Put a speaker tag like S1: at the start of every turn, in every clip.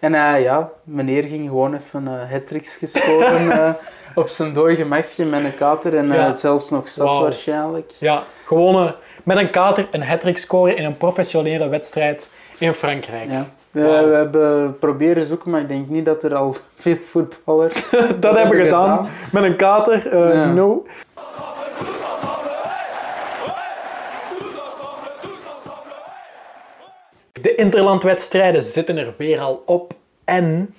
S1: En eh, ja, meneer ging gewoon even uh, hat scoren eh, op zijn dode gemakje met een kater en
S2: Ja.
S1: zelfs nog zat waarschijnlijk.
S2: Ja, gewoon eh, met een kater een hat scoren in een professionele wedstrijd in Frankrijk.
S1: Ja. We, hebben proberen zoeken, maar ik denk niet dat er al veel voetballers
S2: Dat hebben we gedaan. Met een kater, eh,
S1: Ja.
S2: no. De interlandwedstrijden zitten er weer al op. En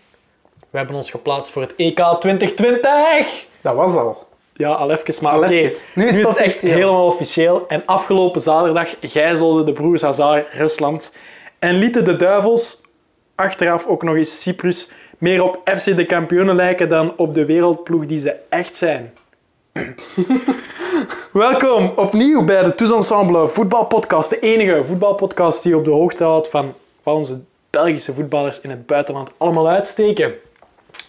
S2: we hebben ons geplaatst voor het EK 2020.
S1: Dat was al.
S2: Ja, al even, maar oké.
S1: even. Nu is het
S2: echt helemaal officieel. En afgelopen zaterdag gijzelden de broers Hazard Rusland. En lieten de duivels achteraf ook nog eens Cyprus meer op FC de kampioenen lijken dan op de wereldploeg die ze echt zijn. Welkom opnieuw bij de Tous Ensemble voetbalpodcast. De enige voetbalpodcast die op de hoogte houdt van wat onze Belgische voetballers in het buitenland allemaal uitsteken.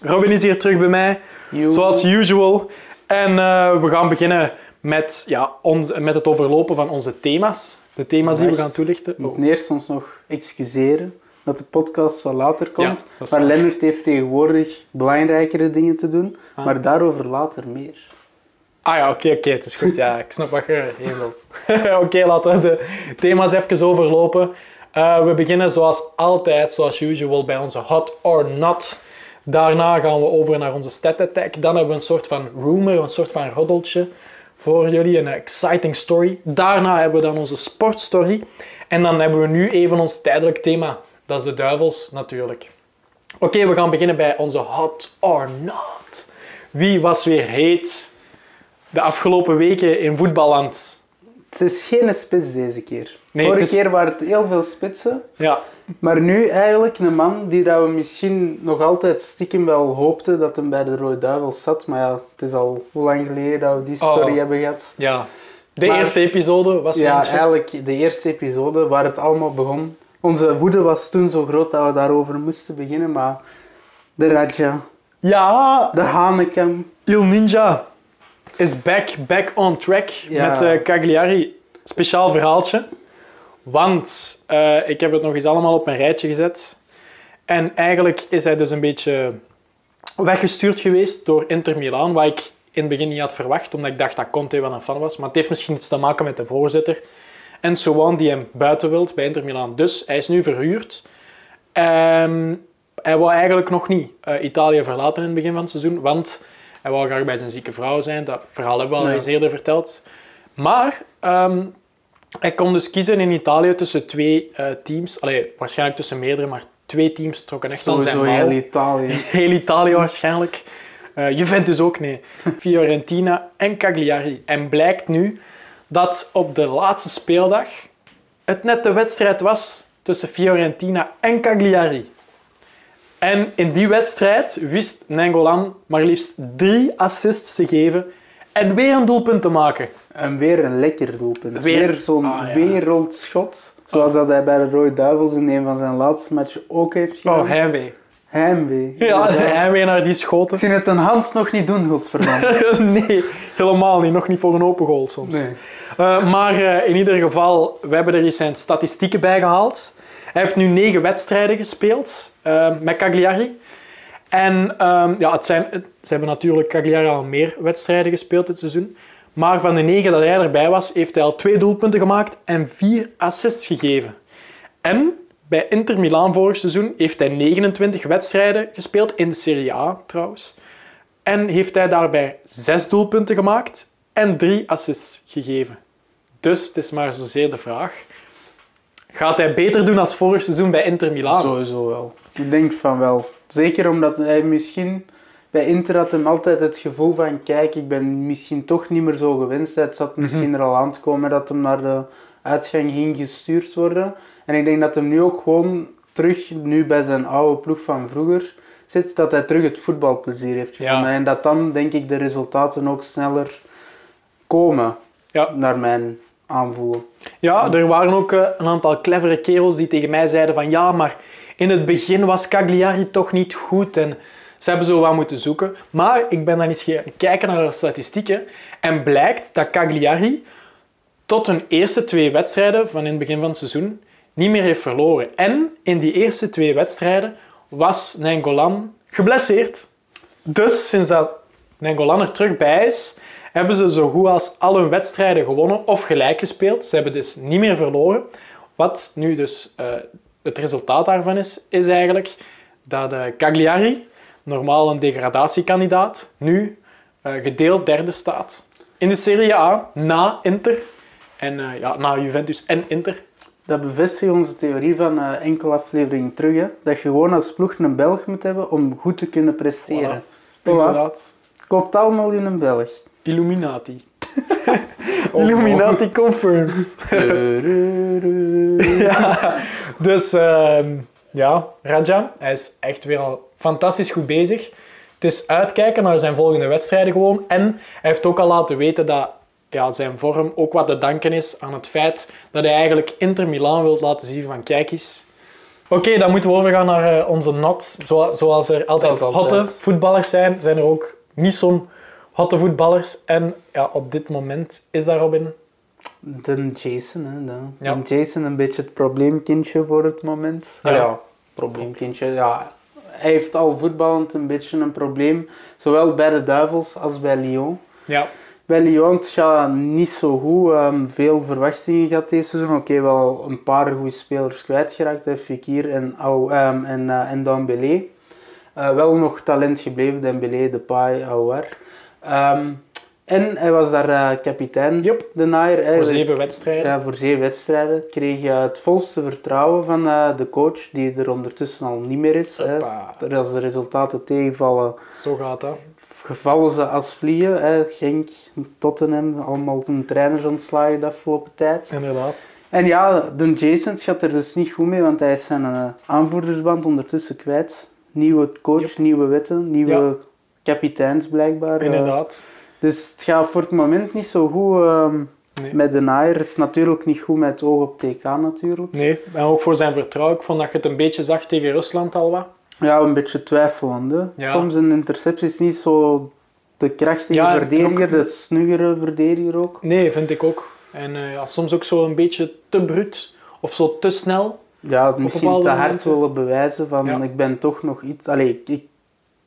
S2: Robin is hier terug bij mij, zoals usual. En eh, we gaan beginnen met, ja, ons, met het overlopen van onze thema's. De thema's die we gaan toelichten.
S1: We
S2: Oh.
S1: moeten eerst ons nog excuseren dat de podcast wat later komt.
S2: Ja,
S1: maar. Lennart heeft tegenwoordig belangrijkere dingen te doen.
S2: Ah.
S1: Maar daarover later meer.
S2: Ah ja, oké, oké, het is goed. Ja, ik snap wat je oké, laten we de thema's even overlopen. Eh, we beginnen zoals altijd, zoals usual, bij onze hot or not. Daarna gaan we over naar onze stat attack. Dan hebben we een soort van rumor, een soort van roddeltje voor jullie, een exciting story. Daarna hebben we dan onze sportstory. En dan hebben we nu even ons tijdelijk thema. Dat is de duivels, natuurlijk. Oké, we gaan beginnen bij onze hot or not. Wie was weer heet de afgelopen weken in voetballand?
S1: Het is geen spits deze keer.
S2: Nee,
S1: Vorige
S2: is-
S1: keer waren het heel veel spitsen.
S2: Ja,
S1: Maar nu eigenlijk een man die dat we misschien nog altijd stiekem wel hoopten dat hem bij de Rode Duivels zat. Maar ja, het is al hoe lang geleden dat we die story
S2: Oh.
S1: hebben gehad.
S2: ja. De
S1: Maar-
S2: eerste episode was
S1: Ja, eigenlijk de eerste episode waar het allemaal begon. Onze woede was toen zo groot dat we daarover moesten beginnen, maar de Raja,
S2: Ja,
S1: de Hanekam,
S2: Il Ninja is back, back on track
S1: Ja.
S2: met eh, Cagliari. Speciaal verhaaltje. Want eh, ik heb het nog eens allemaal op een rijtje gezet. En eigenlijk is hij dus een beetje weggestuurd geweest door Inter Milaan, wat ik in het begin niet had verwacht, omdat ik dacht dat Conte wel een fan was. Maar het heeft misschien iets te maken met de voorzitter. En Sowan die hem buiten wilt bij Inter Milaan. Dus hij is nu verhuurd. Ehm, hij wou eigenlijk nog niet eh, Italië verlaten in het begin van het seizoen, want hij wou graag bij zijn zieke vrouw zijn. Dat verhaal hebben we al eens eerder verteld. Maar ehm, hij kon dus kiezen in Italië tussen twee eh, teams. Allee, waarschijnlijk tussen meerdere, maar twee teams trokken echt aan zijn
S1: sowieso
S2: mouw.
S1: heel Italië.
S2: Heel Italië waarschijnlijk. Eh, Juventus ook, nee. Fiorentina en Cagliari. En blijkt nu dat op de laatste speeldag het net de wedstrijd was tussen Fiorentina en Cagliari. En in die wedstrijd wist Nengolan maar liefst drie assists te geven en weer een doelpunt te maken.
S1: En weer een lekker doelpunt.
S2: Weer-
S1: Weer, zo'n
S2: Ah, ja.
S1: wereldschot. Zoals dat hij bij de Rode Duivels in een van zijn laatste matchen ook heeft gedaan.
S2: Oh, heimwee.
S1: Heimwee.
S2: Ja,
S1: inderdaad.
S2: heimwee naar die schoten.
S1: Ik zie het een Hans nog niet doen, godverdomme.
S2: nee, helemaal niet. Nog niet voor een open goal soms.
S1: Nee.
S2: Uh, maar uh, in ieder geval, we hebben er eens zijn statistieken bij gehaald. Hij heeft nu negen wedstrijden gespeeld uh, met Cagliari. En um, ja, het zijn, ze hebben natuurlijk Cagliari al meer wedstrijden gespeeld dit seizoen. Maar van de negen dat hij erbij was, heeft hij al twee doelpunten gemaakt en vier assists gegeven. En bij Inter Milaan vorig seizoen heeft hij 29 wedstrijden gespeeld, in de Serie A trouwens. En heeft hij daarbij zes doelpunten gemaakt en drie assists gegeven. Dus het is maar zozeer de vraag. Gaat hij beter doen als vorig seizoen bij Inter Milaan?
S1: Sowieso wel. Ik denk van wel. Zeker omdat hij misschien... Bij Inter had hem altijd het gevoel van... Kijk, ik ben misschien toch niet meer zo gewenst. Het zat misschien er al aan te komen dat hem naar de uitgang ging gestuurd worden. En ik denk dat hem nu ook gewoon terug, nu bij zijn oude ploeg van vroeger zit, dat hij terug het voetbalplezier heeft gevonden.
S2: Ja.
S1: En dat dan, denk ik, de resultaten ook sneller komen,
S2: Ja.
S1: naar mijn
S2: Ja, er waren ook eh, een aantal clevere kerels die tegen mij zeiden van ja, maar in het begin was Cagliari toch niet goed en ze hebben zo wat moeten zoeken. Maar ik ben dan eens gaan kijken naar de statistieken en blijkt dat Cagliari tot hun eerste twee wedstrijden van in het begin van het seizoen niet meer heeft verloren. En in die eerste twee wedstrijden was Nengolan geblesseerd. Dus sinds dat Nengolan er terug bij is, hebben ze zo goed als al hun wedstrijden gewonnen of gelijk gespeeld. Ze hebben dus niet meer verloren. Wat nu dus eh, het resultaat daarvan is, is eigenlijk dat uh, Cagliari, normaal een degradatiekandidaat, nu uh, gedeeld derde staat. In de Serie A, na Inter. En ja, na Juventus en Inter.
S1: Dat bevestigt onze theorie van enkele afleveringen terug. Hè? Dat je gewoon als ploeg een Belg moet hebben om goed te kunnen presteren.
S2: Voilà. Inderdaad.
S1: Koopt allemaal in een Belg.
S2: Illuminati. Illuminati confirmed. ja, dus uh, ja, Raja, hij is echt weer al fantastisch goed bezig. Het is uitkijken naar zijn volgende wedstrijden gewoon. En hij heeft ook al laten weten dat ja, zijn vorm ook wat te danken is aan het feit dat hij eigenlijk Inter Milan wil laten zien van kijk eens. Oké, dan moeten we overgaan naar uh, onze not. zoals er altijd hotte voetballers zijn, zijn er ook niet zo'n hotte voetballers. En ja, op dit moment is daar Robin.
S1: De Jason, hè. De, ja. Jason een beetje het probleemkindje voor het moment. Ja, ja probleemkindje. Ja, hij heeft al voetballend een beetje een probleem. Zowel bij de Duivels als bij Lyon.
S2: Ja.
S1: Bij Lyon gaat niet zo goed. Um, veel verwachtingen gehad deze seizoen. Oké, wel een paar goede spelers kwijtgeraakt. Fekir en, um, en, uh, en Dembélé. Uh, wel nog talent gebleven. Dembélé, Depay, Aouar. Um, en hij was daar uh, kapitein,
S2: yep.
S1: de Naaier.
S2: Voor zeven wedstrijden.
S1: Ja, voor zeven wedstrijden. Kreeg uh, het volste vertrouwen van uh, de coach, die er ondertussen al niet meer is. Hè. Als de resultaten tegenvallen,
S2: Zo gaat dat.
S1: gevallen ze als vliegen. Hè. Genk, Tottenham, allemaal een trainers ontslagen de afgelopen tijd.
S2: Inderdaad.
S1: En ja, de Jason gaat er dus niet goed mee, want hij is zijn aanvoerdersband ondertussen kwijt. Nieuwe coach, yep. nieuwe wetten, nieuwe... Ja kapiteins blijkbaar.
S2: Eh. Inderdaad.
S1: dus het gaat voor het moment niet zo goed nee. met de naaier. Het is natuurlijk niet goed met het oog op TK natuurlijk.
S2: Nee, en ook voor zijn vertrouwen. Ik vond dat je het een beetje zag tegen Rusland al wat.
S1: Ja, een beetje twijfelend. Ja. Soms een interceptie is niet zo de krachtige ja, verdediger, ook... de snuggere verdediger ook.
S2: Nee, vind ik ook. En uh, ja, soms ook zo een beetje te bruut of zo te snel.
S1: Ja, misschien te hard willen bewijzen van ik ben toch nog iets... Allee, ik, ik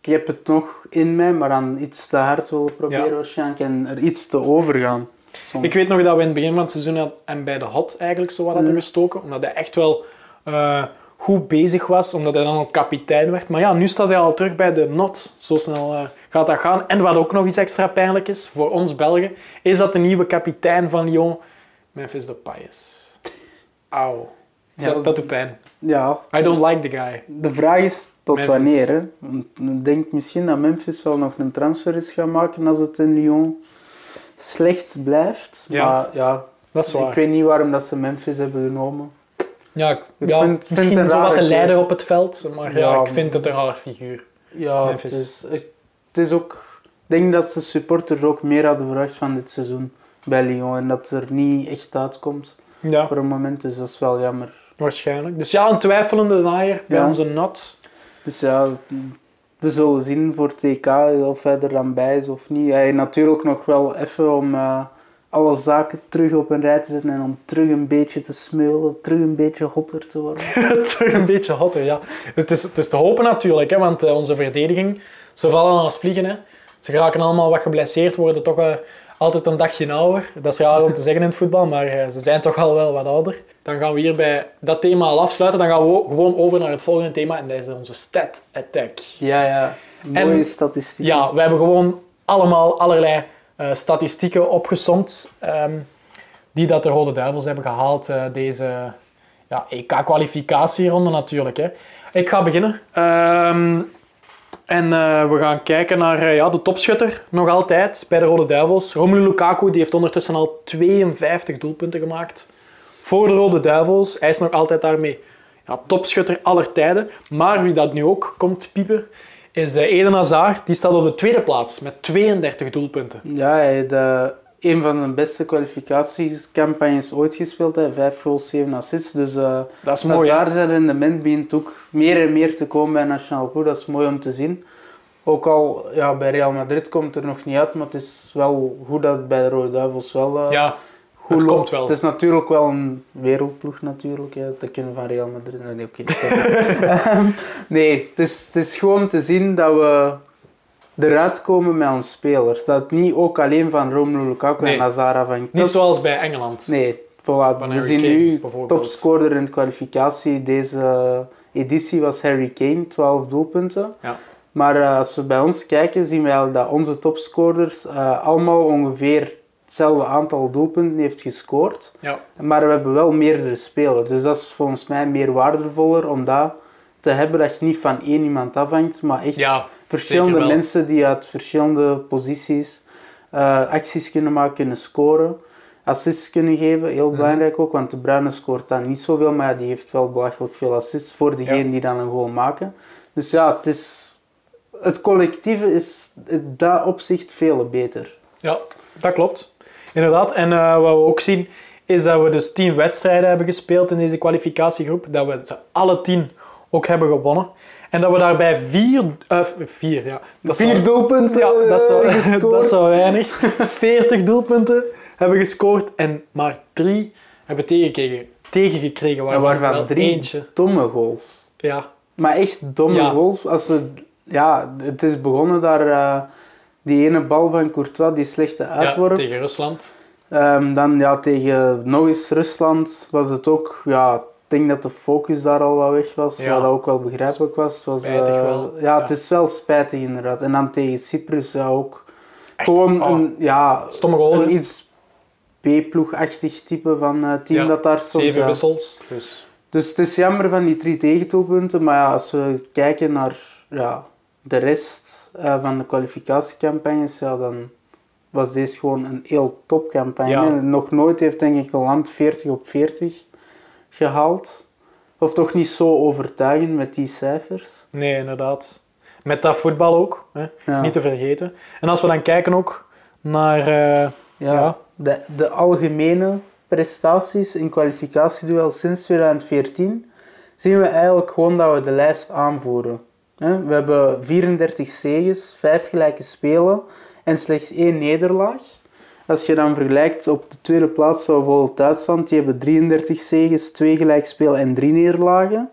S1: heb het nog in mij, maar dan iets te hard willen proberen waarschijnlijk en er iets te overgaan.
S2: Soms. Ik weet nog dat we in het begin van het seizoen had, en bij de hot eigenlijk zo wat hadden mm. gestoken, omdat hij echt wel uh, goed bezig was, omdat hij dan ook kapitein werd. Maar ja, nu staat hij al terug bij de not. Zo snel uh, gaat dat gaan. En wat ook nog iets extra pijnlijk is voor ons Belgen, is dat de nieuwe kapitein van Lyon Memphis Depay is. Auw. Ja, dat, doet pijn.
S1: Ja.
S2: I don't like the guy.
S1: De vraag is tot Memphis. wanneer. Hè? Ik denk misschien dat Memphis wel nog een transfer is gaan maken als het in Lyon slecht blijft.
S2: Ja,
S1: maar, ja
S2: dat is waar.
S1: Ik weet niet waarom dat ze Memphis hebben genomen.
S2: Ja, ik, ja vind, misschien vind zo wat de leider op het veld, maar ja, ik vind het een raar figuur.
S1: Ja, het is, het is ook... Ik denk dat de supporters ook meer hadden verwacht van dit seizoen bij Lyon en dat er niet echt uitkomt
S2: ja.
S1: voor een moment, dus dat is wel jammer.
S2: Waarschijnlijk. Dus ja, een twijfelende naaier bij onze nat.
S1: Dus ja, we zullen zien voor TK of hij er dan bij is of niet. Hij natuurlijk nog wel even om uh, alle zaken terug op een rij te zetten en om terug een beetje te smeulen, terug een beetje hotter te worden.
S2: terug een beetje hotter, ja. Het is, het is te hopen natuurlijk, hè, want uh, onze verdediging, ze vallen als vliegen. Hè. Ze raken allemaal wat geblesseerd, worden toch uh, altijd een dagje ouder. Dat is raar om te zeggen in het voetbal, maar uh, ze zijn toch al wel wat ouder. Dan gaan we hier bij dat thema al afsluiten. Dan gaan we gewoon over naar het volgende thema en dat is onze stat attack.
S1: Ja, ja. Mooie en, statistieken.
S2: Ja, we hebben gewoon allemaal allerlei uh, statistieken opgesomd um, die dat de Rode Duivels hebben gehaald uh, deze ja, EK-kwalificatieronde natuurlijk. Hè. Ik ga beginnen. Um, en uh, we gaan kijken naar ja, de topschutter, nog altijd, bij de Rode Duivels. Romelu Lukaku die heeft ondertussen al 52 doelpunten gemaakt voor de Rode Duivels. Hij is nog altijd daarmee ja, topschutter aller tijden. Maar wie dat nu ook komt piepen, is uh, Eden Hazard. Die staat op de tweede plaats met 32 doelpunten.
S1: Ja, een van de beste kwalificatiecampagnes ooit gespeeld. Hè. Vijf goals, zeven assists. Dus uh,
S2: dat is mooi,
S1: Hazard zijn rendement begint ook meer en meer te komen bij Nationaal Ploeg. Dat is mooi om te zien. Ook al ja, bij Real Madrid komt er nog niet uit, maar het is wel goed dat het bij de Rode Duivels wel...
S2: ja
S1: goed
S2: Het komt
S1: loopt.
S2: wel.
S1: Het is natuurlijk wel een wereldploeg natuurlijk. Ja. Dat kunnen we van Real Madrid. Nee, oké. Ehm, nee, het is, het is gewoon te zien dat we eruit komen met onze spelers. Dat niet ook alleen van Romelu Lukaku
S2: Nee.
S1: en Hazard afhangt.
S2: Niet zoals bij Engeland.
S1: Nee, voilà.
S2: Van
S1: we zien
S2: Kane,
S1: nu topscorer in de kwalificatie. Deze editie was Harry Kane, 12 doelpunten.
S2: Ja.
S1: Maar eh, als we bij ons kijken, zien we eigenlijk dat onze topscorers eh, allemaal ongeveer hetzelfde aantal doelpunten heeft gescoord.
S2: Ja.
S1: Maar we hebben wel meerdere spelers. Dus dat is volgens mij meer waardevoller om dat te hebben dat je niet van één iemand afhangt, maar echt
S2: Ja,
S1: verschillende mensen die uit verschillende posities eh, acties kunnen maken, kunnen scoren. Assists kunnen geven, heel
S2: Mhm.
S1: belangrijk ook, want de Bruyne scoort dan niet zoveel, maar die heeft wel belachelijk veel assists voor degene
S2: Ja.
S1: die dan een goal maken. Dus ja, het, is, het collectieve is in dat opzicht veel beter.
S2: Ja, dat klopt. Inderdaad. En eh, wat we ook zien, is dat we dus tien wedstrijden hebben gespeeld in deze kwalificatiegroep. Dat we ze alle tien ook hebben gewonnen. En dat we daarbij vier... eh, vier, ja. Dat wel-
S1: doelpunten
S2: Ja, dat wel,
S1: eh,
S2: dat wel weinig. 40 doelpunten hebben gescoord en maar drie hebben tegengekregen. tegengekregen
S1: En
S2: waarvan,
S1: waarvan
S2: wel
S1: drie
S2: eentje.
S1: domme goals.
S2: Ja,
S1: Maar echt domme
S2: Ja.
S1: goals. Als ze, ja, het is begonnen daar, eh, die ene bal van Courtois, die slechte
S2: ja,
S1: uitworp.
S2: tegen Rusland.
S1: Ehm, dan ja, tegen nog eens Rusland was het ook, ja, denk dat de focus daar al wat weg was,
S2: Ja.
S1: wat dat ook wel begrijpelijk was. Het was
S2: Spijtig
S1: eh,
S2: wel,
S1: Ja,
S2: ja.
S1: het is wel spijtig inderdaad. En dan tegen Cyprus ja, ook gewoon
S2: oh,
S1: een, ja,
S2: Stomme goal,
S1: een iets B-ploegachtig type van eh, team
S2: Ja,
S1: dat daar stond.
S2: Zeven
S1: ja.
S2: wissels. Dus.
S1: Dus het is jammer van die drie tegendoelpunten, maar ja, als we kijken naar ja, de rest eh, van de kwalificatiecampagnes, ja, dan was deze gewoon een heel topcampagne.
S2: Ja.
S1: Nog nooit heeft denk ik een land 40 op 40 gehaald. Of toch niet zo overtuigend met die cijfers.
S2: Nee, inderdaad. Met dat voetbal ook, hè?
S1: Ja.
S2: niet te vergeten. En als we dan kijken ook naar... eh,
S1: Ja,
S2: Ja.
S1: De, de algemene prestaties in kwalificatieduel sinds 2014 zien we eigenlijk gewoon dat we de lijst aanvoeren. We hebben 34 zegens, 5 gelijke spelen en slechts één nederlaag. Als je dan vergelijkt op de tweede plaats, zou bijvoorbeeld Duitsland, die hebben 33 zegens, 2 gelijk spelen en 3 nederlagen.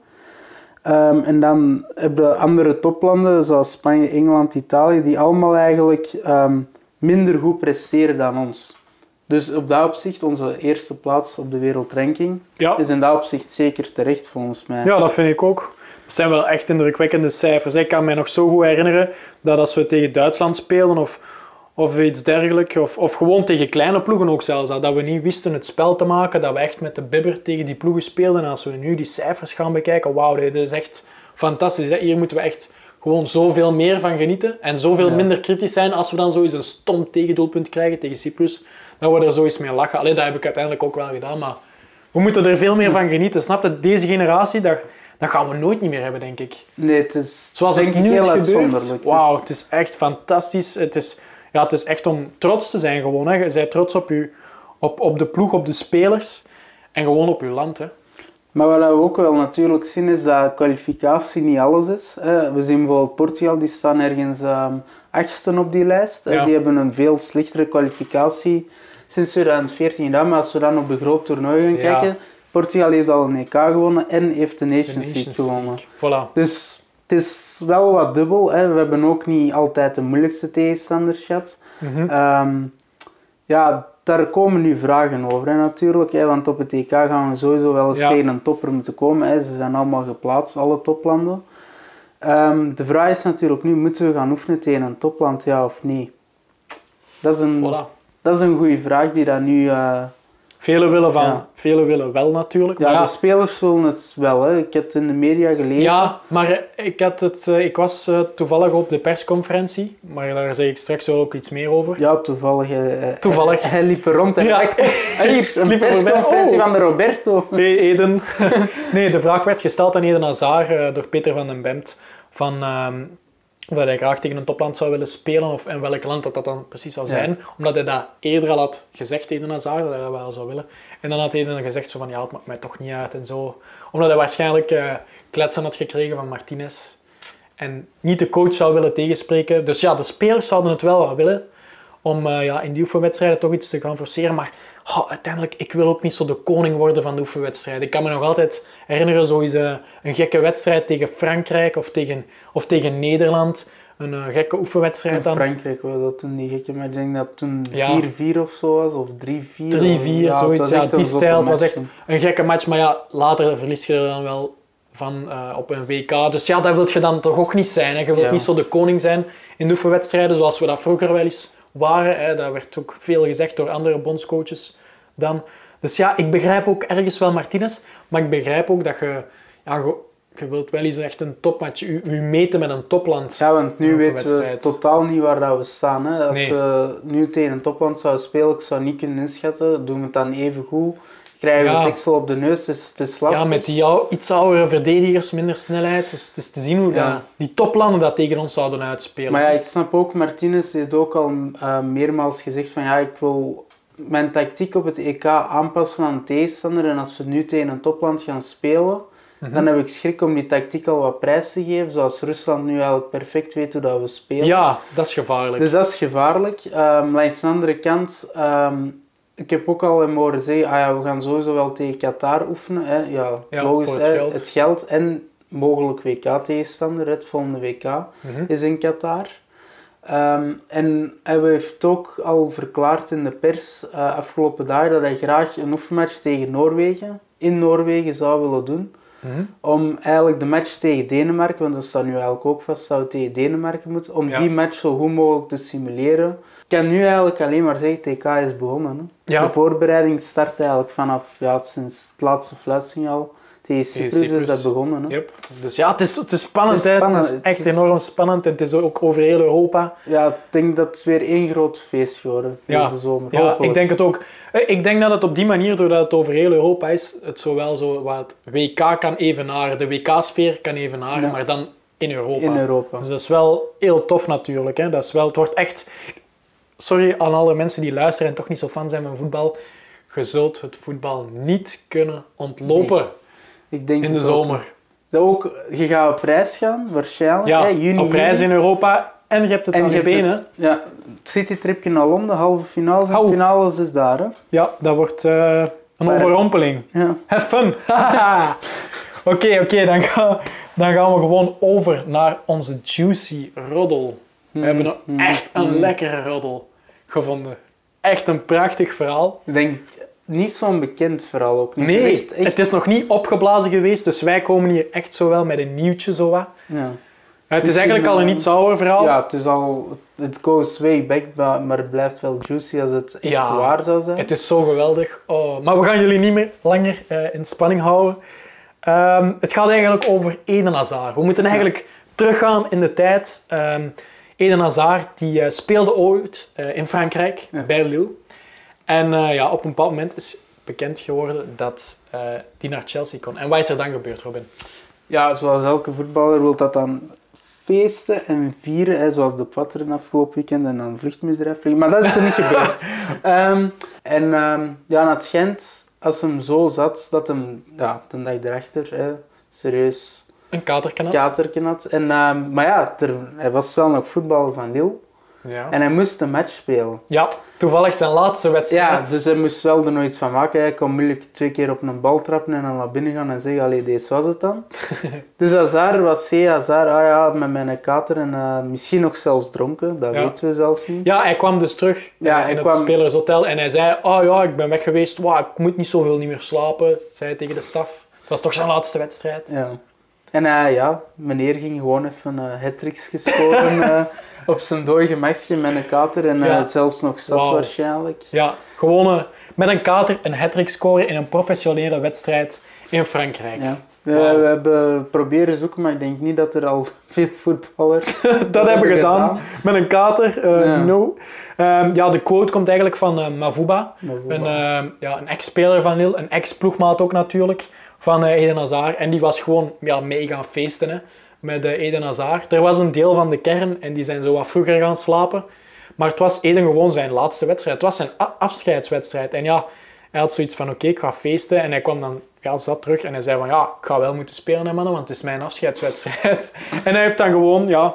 S1: Ehm, en dan hebben we andere toplanden, zoals Spanje, Engeland, Italië, die allemaal eigenlijk ehm, minder goed presteren dan ons. Dus op dat opzicht, onze eerste plaats op de wereldranking,
S2: ja,
S1: is in dat opzicht zeker terecht volgens mij.
S2: ja, dat vind ik ook. Dat zijn wel echt indrukwekkende cijfers. Ik kan me nog zo goed herinneren dat als we tegen Duitsland speelden of, of iets dergelijks, of, of gewoon tegen kleine ploegen ook zelfs, dat we niet wisten het spel te maken, dat we echt met de bibber tegen die ploegen speelden. En als we nu die cijfers gaan bekijken, wauw, dit is echt fantastisch. hè. Hier moeten we echt gewoon zoveel meer van genieten en zoveel
S1: Ja.
S2: minder kritisch zijn als we dan zo eens een stom tegendoelpunt krijgen tegen Cyprus. Dat we er zo eens mee lachen. Allee, dat heb ik uiteindelijk ook wel gedaan, maar we moeten er veel meer van genieten. Snap je? Deze generatie, dat, dat gaan we nooit niet meer hebben, denk ik.
S1: Nee, het is
S2: Zoals
S1: denk
S2: het is
S1: heel
S2: gebeurd.
S1: uitzonderlijk.
S2: Wauw, het is echt fantastisch. Het is, ja, het is echt om trots te zijn gewoon. Hè. Je bent trots op, je, op, op de ploeg, op de spelers en gewoon op je land. Hè.
S1: Maar wat we ook wel natuurlijk zien is dat kwalificatie niet alles is. We zien bijvoorbeeld Portugal, die staan ergens ehm achtste op die lijst.
S2: Ja.
S1: Die hebben een veel slechtere kwalificatie sinds 2014 gedaan. Maar als we dan op de groot toernooi gaan
S2: Ja.
S1: kijken, Portugal heeft al een EK gewonnen en heeft de Nations, League gewonnen.
S2: Voilà.
S1: Dus het is wel wat dubbel. Hè. We hebben ook niet altijd de moeilijkste tegenstanders gehad.
S2: Mhm.
S1: Ja, daar komen nu vragen over hè, natuurlijk. Hè, want op het EK gaan we sowieso wel eens
S2: Ja.
S1: tegen een topper moeten komen. Hè. Ze zijn allemaal geplaatst, alle toplanden. Ehm, de vraag is natuurlijk nu, moeten we gaan oefenen tegen een topland, ja of nee? Dat is een,
S2: Voilà.
S1: dat is een goede vraag die dat nu... eh,
S2: Velen willen van,
S1: Ja.
S2: velen willen wel natuurlijk.
S1: ja,
S2: maar
S1: de spelers willen het wel. Hè. Ik heb het in de media gelezen.
S2: Ja, maar eh, ik, had het, eh, ik was eh, toevallig op de persconferentie, maar daar zeg ik straks wel ook iets meer over.
S1: Ja, toevallig.
S2: Toevallig.
S1: Hij, hij liep er rond en
S2: Ja.
S1: dacht, oh, hier, een
S2: er
S1: persconferentie
S2: Oh.
S1: van de Roberto.
S2: Nee, Eden. nee, de vraag werd gesteld aan Eden Hazard door Peter van den Bemt van ehm, of dat hij graag tegen een topland zou willen spelen of en welk land dat, dat dan precies zou
S1: Ja.
S2: zijn. Omdat hij dat eerder al had gezegd, Eden Hazard, dat hij dat wel zou willen. En dan had Eden gezegd zo van, ja, het maakt mij toch niet uit en zo. Omdat hij waarschijnlijk eh, kletsen had gekregen van Martinez. En niet de coach zou willen tegenspreken. Dus ja, de spelers zouden het wel wel willen om eh, ja, in die oefenwedstrijden toch iets te gaan forceren. Maar oh, uiteindelijk, ik wil ook niet zo de koning worden van de oefenwedstrijd. Ik kan me nog altijd herinneren, zo eens een, een gekke wedstrijd tegen Frankrijk of tegen, of tegen Nederland. Een eh, gekke oefenwedstrijd
S1: In
S2: dan.
S1: Frankrijk was dat toen die gekke, maar ik denk dat het toen
S2: Ja.
S1: 4-4 of zo was, of 3-4.
S2: 3-4,
S1: Ja,
S2: zoiets. Ja, die stijl, het was echt een gekke match. Maar ja, later verlies je er dan wel van eh, op een WK. Dus ja, dat wil je dan toch ook niet zijn. Hè. Je wilt
S1: Ja.
S2: niet zo de koning zijn in de oefenwedstrijden, zoals we dat vroeger wel eens waren. Hè. Dat werd ook veel gezegd door andere bondscoaches dan. Dus ja, ik begrijp ook ergens wel Martinez, maar ik begrijp ook dat je... Ja, je, je wilt wel eens echt een topmatch, u, u meten met een topland.
S1: Ja, want nu weten we totaal niet waar dat we staan. Hè. Als
S2: Nee.
S1: we nu tegen een topland zouden spelen, ik zou niet kunnen inschatten, doen we het dan even goed? Krijgen we
S2: Ja.
S1: het deksel op de neus? Het is, het is lastig.
S2: Ja, met die ou- iets oudere verdedigers, minder snelheid. Dus het is te zien hoe
S1: Ja.
S2: dat, die toplanden dat tegen ons zouden uitspelen.
S1: Maar ja, ik snap ook, Martinez heeft ook al eh, meermaals gezegd van ja, ik wil mijn tactiek op het EK aanpassen aan de tegenstander. En als we nu tegen een topland gaan spelen,
S2: Mhm.
S1: dan heb ik schrik om die tactiek al wat prijs te geven. Zoals Rusland nu eigenlijk perfect weet hoe dat we spelen.
S2: Ja, dat is gevaarlijk.
S1: Dus dat is gevaarlijk. Ehm langs de andere kant, ehm, ik heb ook al hem horen zeggen, ah ja, we gaan sowieso wel tegen Qatar oefenen. Hè. Ja,
S2: Ja,
S1: logisch,
S2: voor het
S1: hè.
S2: geld.
S1: het geld en mogelijk WK-tegenstander. Het volgende WK
S2: Mhm.
S1: is in Qatar. Ehm, en hij heeft ook al verklaard in de pers eh, afgelopen dagen dat hij graag een oefenmatch tegen Noorwegen in Noorwegen zou willen doen.
S2: Mhm.
S1: Om eigenlijk de match tegen Denemarken, want dat staat nu eigenlijk ook vast we tegen Denemarken moeten, om
S2: Ja.
S1: die match zo goed mogelijk te simuleren. Ik kan nu eigenlijk alleen maar zeggen, TK is begonnen. Hè.
S2: Ja.
S1: De voorbereiding start eigenlijk vanaf ja, sinds het laatste fluitsignaal. Tegen Cyprus, is dat begonnen. Hè.
S2: Yep. Dus ja, het is, het is spannend.
S1: Het is spannend.
S2: Het is echt
S1: Het is-
S2: enorm spannend. En het is ook over heel Europa.
S1: Ja, ik denk dat het weer één groot feest geworden
S2: Ja.
S1: deze zomer.
S2: Ja,
S1: Hopelijk.
S2: ik denk het ook. Eh, Ik denk dat het op die manier, doordat het over heel Europa is, het zowel zo wat WK kan evenaren, de WK-sfeer kan evenaren,
S1: Ja.
S2: maar dan in Europa.
S1: In Europa.
S2: Dus dat is wel heel tof natuurlijk. Hè. Dat is wel, het wordt echt... Sorry aan alle mensen die luisteren en toch niet zo fan zijn van voetbal. Je zult het voetbal niet kunnen ontlopen
S1: Ik denk
S2: in de zomer.
S1: Dat ook, je gaat op reis gaan, waarschijnlijk.
S2: Ja,
S1: juni,
S2: op reis in Europa en je hebt het
S1: En
S2: aan
S1: je
S2: benen.
S1: het- Ja, het citytripje naar Londen, halve finale. En
S2: Hou.
S1: finales is daar, hè.
S2: Ja, dat wordt eh, een overrompeling.
S1: Ja.
S2: Have fun! Oké, oké, dan, gaan- dan gaan we gewoon over naar onze juicy roddel. We hebben een,
S1: Mm,
S2: echt een
S1: mm.
S2: lekkere roddel gevonden. Echt een prachtig verhaal.
S1: Ik denk, niet zo'n bekend verhaal ook niet.
S2: Nee,
S1: Het is echt, echt-
S2: het is nog niet opgeblazen geweest, dus wij komen hier echt zo wel met een nieuwtje zo wat.
S1: ja.
S2: Het is eigenlijk al een iets ouder verhaal.
S1: ja, het is al... Het goes way back, maar het blijft wel juicy als het echt
S2: Ja.
S1: waar zou zijn.
S2: Het is zo geweldig. Oh, maar we gaan jullie niet meer langer eh, in spanning houden. Ehm, het gaat eigenlijk over Eden Hazard. We moeten eigenlijk teruggaan in de tijd. Ehm Eden Hazard die, eh, speelde ooit eh, in Frankrijk,
S1: Ja.
S2: bij Lille. En eh, ja, op een bepaald moment is bekend geworden dat eh die naar Chelsea kon. En wat is er dan gebeurd, Robin?
S1: Ja, zoals elke voetballer wil dat dan feesten en vieren, hè, zoals de Patteren afgelopen weekend en dan vluchtmisdrijf. Maar dat is er niet gebeurd. Ehm, en ehm, ja, na het schijnt, als hem zo zat, dat hem ja, de dag erachter hè, serieus
S2: Een
S1: katerken had. En, ehm, maar ja, er, hij was wel nog voetballer van Lille
S2: Ja.
S1: en hij moest een match spelen.
S2: ja, toevallig zijn laatste
S1: Ja,
S2: wedstrijd.
S1: dus hij moest wel er nooit van maken. Hij kon moeilijk twee keer op een bal trappen en dan naar binnen gaan en zeggen, allee, deze was het dan. dus Hazard was C, Hazard, ah ja, met mijn kater en eh, misschien nog zelfs dronken, dat
S2: Ja.
S1: weten we zelfs niet.
S2: Ja, hij kwam dus terug
S1: Ja,
S2: eh, in het
S1: kwam-
S2: spelershotel en hij zei: Oh ja, ik ben weg geweest, ik moet niet zoveel niet meer slapen, zei hij tegen de staf. Het was toch zijn laatste wedstrijd.
S1: Ja. En eh, ja, meneer ging gewoon even uh, hat-tricks gescoren eh, op zijn dooi gemakje met een kater en eh, zelfs nog zat waarschijnlijk.
S2: Ja, gewoon met een kater een hat scoren in een professionele wedstrijd in Frankrijk.
S1: Ja. We, hebben proberen zoeken, maar ik denk niet dat er al veel voetballers
S2: dat hebben we gedaan. Met een kater, eh,
S1: Ja.
S2: no. Ehm, ja, de quote komt eigenlijk van eh, Mavuba. Een, eh, ja, een ex-speler van Lille, een ex-ploegmaat ook natuurlijk, van Eden Hazard. En die was gewoon ja, mee gaan feesten hè, met eh, Eden Hazard. Er was een deel van de kern en die zijn zo wat vroeger gaan slapen. Maar het was Eden gewoon zijn laatste wedstrijd. Het was zijn afscheidswedstrijd. En ja, hij had zoiets van, oké, ik ga feesten. En hij kwam dan, ja, zat terug en hij zei van, ja, ik ga wel moeten spelen, hè, mannen, want het is mijn afscheidswedstrijd. en hij heeft dan gewoon, ja,